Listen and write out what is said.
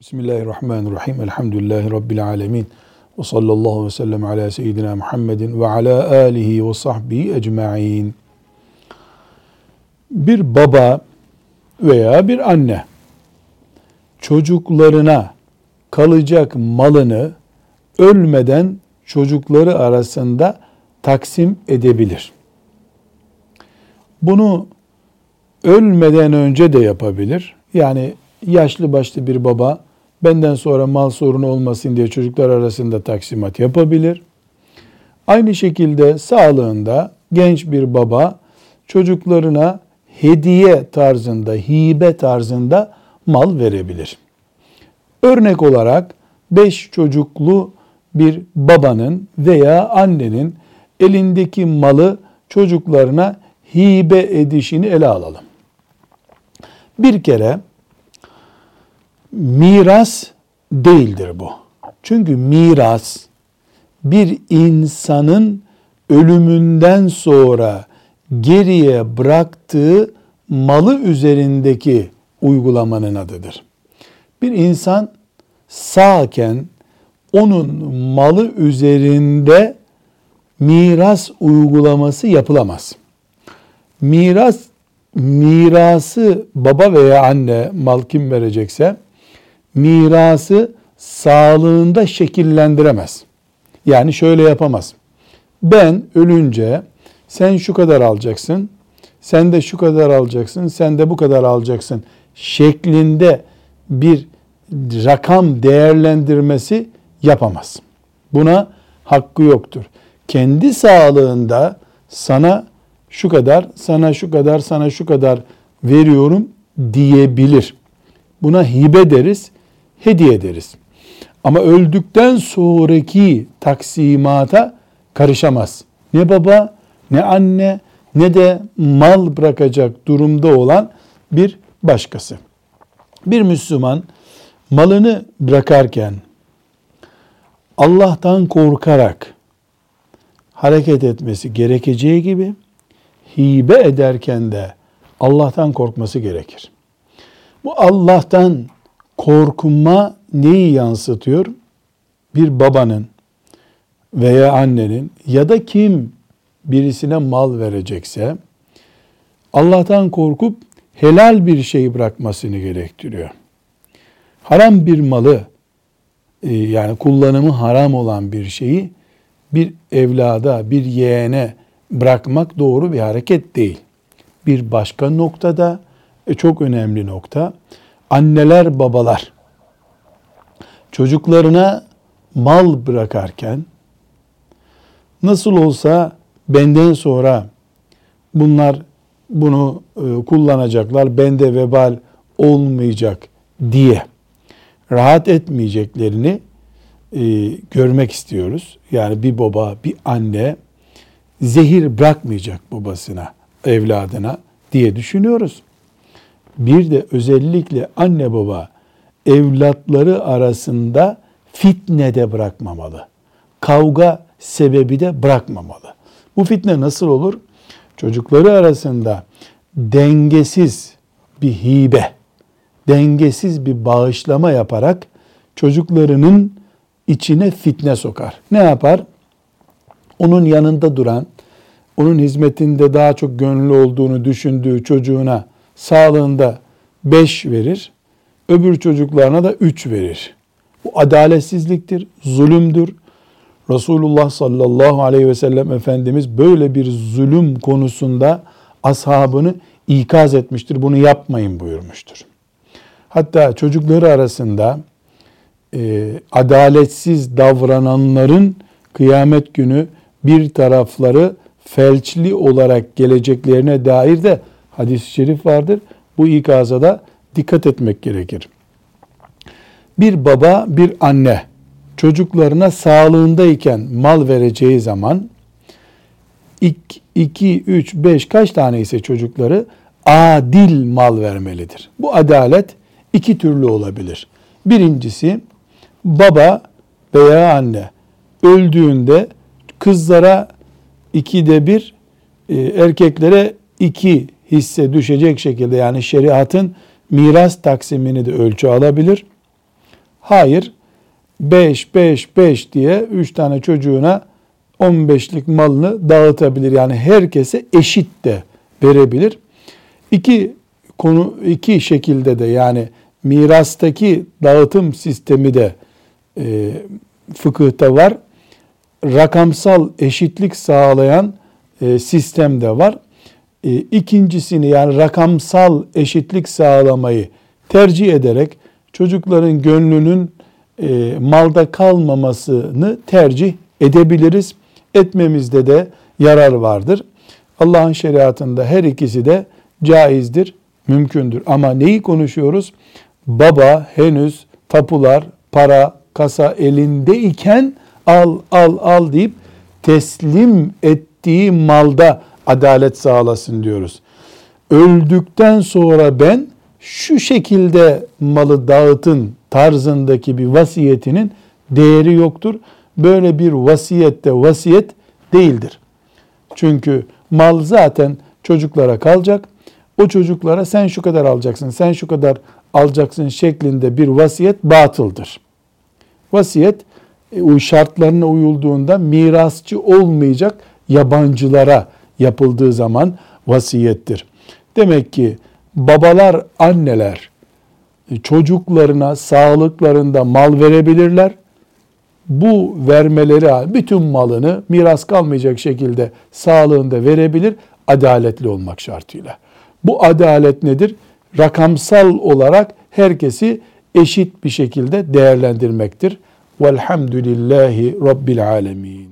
Bismillahirrahmanirrahim. Elhamdülillahi Rabbil alemin. Ve sallallahu ve sellem ala seyyidina Muhammedin ve ala alihi ve sahbihi ecma'in. Bir baba veya bir anne çocuklarına kalacak malını ölmeden çocukları arasında taksim edebilir. Bunu ölmeden önce de yapabilir. Yani yaşlı başlı bir baba benden sonra mal sorunu olmasın diye çocuklar arasında taksimat yapabilir. Aynı şekilde sağlığında genç bir baba çocuklarına hediye tarzında, hibe tarzında mal verebilir. Örnek olarak beş çocuklu bir babanın veya annenin elindeki malı çocuklarına hibe edişini ele alalım. Bir kere miras değildir bu. Çünkü miras bir insanın ölümünden sonra geriye bıraktığı malı üzerindeki uygulamanın adıdır. Bir insan sağken onun malı üzerinde miras uygulaması yapılamaz. Miras mirası baba veya anne mal kim verecekse mirası sağlığında şekillendiremez. Yani şöyle yapamaz. Ben ölünce sen şu kadar alacaksın, sen de şu kadar alacaksın, sen de bu kadar alacaksın şeklinde bir rakam değerlendirmesi yapamaz. Buna hakkı yoktur. Kendi sağlığında sana şu kadar, sana şu kadar, sana şu kadar veriyorum diyebilir. Buna hibe deriz hediye ederiz. Ama öldükten sonraki taksimata karışamaz. Ne baba, ne anne, ne de mal bırakacak durumda olan bir başkası. Bir Müslüman malını bırakarken Allah'tan korkarak hareket etmesi gerekeceği gibi hibe ederken de Allah'tan korkması gerekir. Bu Allah'tan korkma neyi yansıtıyor? Bir babanın veya annenin ya da kim birisine mal verecekse Allah'tan korkup helal bir şeyi bırakmasını gerektiriyor. Haram bir malı e, yani kullanımı haram olan bir şeyi bir evlada, bir yeğene bırakmak doğru bir hareket değil. Bir başka noktada e, çok önemli nokta anneler babalar çocuklarına mal bırakarken nasıl olsa benden sonra bunlar bunu e, kullanacaklar, bende vebal olmayacak diye rahat etmeyeceklerini e, görmek istiyoruz. Yani bir baba, bir anne zehir bırakmayacak babasına, evladına diye düşünüyoruz. Bir de özellikle anne baba evlatları arasında fitne de bırakmamalı. Kavga sebebi de bırakmamalı. Bu fitne nasıl olur? Çocukları arasında dengesiz bir hibe, dengesiz bir bağışlama yaparak çocuklarının içine fitne sokar. Ne yapar? Onun yanında duran, onun hizmetinde daha çok gönüllü olduğunu düşündüğü çocuğuna sağlığında beş verir, öbür çocuklarına da üç verir. Bu adaletsizliktir, zulümdür. Resulullah sallallahu aleyhi ve sellem Efendimiz böyle bir zulüm konusunda ashabını ikaz etmiştir. Bunu yapmayın buyurmuştur. Hatta çocukları arasında e, adaletsiz davrananların kıyamet günü bir tarafları felçli olarak geleceklerine dair de hadis-i şerif vardır. Bu ikaza da dikkat etmek gerekir. Bir baba, bir anne çocuklarına sağlığındayken mal vereceği zaman 2, 3, 5 kaç tane ise çocukları adil mal vermelidir. Bu adalet iki türlü olabilir. Birincisi baba veya anne öldüğünde kızlara ikide bir, e, erkeklere iki hisse düşecek şekilde yani şeriatın miras taksimini de ölçü alabilir. Hayır, 5, 5, 5 diye 3 tane çocuğuna 15'lik malını dağıtabilir. Yani herkese eşit de verebilir. İki konu iki şekilde de yani mirastaki dağıtım sistemi de e, fıkıhta var. Rakamsal eşitlik sağlayan e, sistem de var. E, ikincisini yani rakamsal eşitlik sağlamayı tercih ederek çocukların gönlünün e, malda kalmamasını tercih edebiliriz. Etmemizde de yarar vardır. Allah'ın şeriatında her ikisi de caizdir, mümkündür. Ama neyi konuşuyoruz? Baba henüz tapular, para, kasa elinde iken al al al deyip teslim ettiği malda adalet sağlasın diyoruz. Öldükten sonra ben şu şekilde malı dağıtın tarzındaki bir vasiyetinin değeri yoktur. Böyle bir vasiyette vasiyet değildir. Çünkü mal zaten çocuklara kalacak. O çocuklara sen şu kadar alacaksın, sen şu kadar alacaksın şeklinde bir vasiyet batıldır. Vasiyet e, şartlarına uyulduğunda mirasçı olmayacak yabancılara yapıldığı zaman vasiyettir. Demek ki babalar, anneler e, çocuklarına sağlıklarında mal verebilirler. Bu vermeleri bütün malını miras kalmayacak şekilde sağlığında verebilir adaletli olmak şartıyla. Bu adalet nedir? Rakamsal olarak herkesi eşit bir şekilde değerlendirmektir. Velhamdülillahi Rabbil alemin.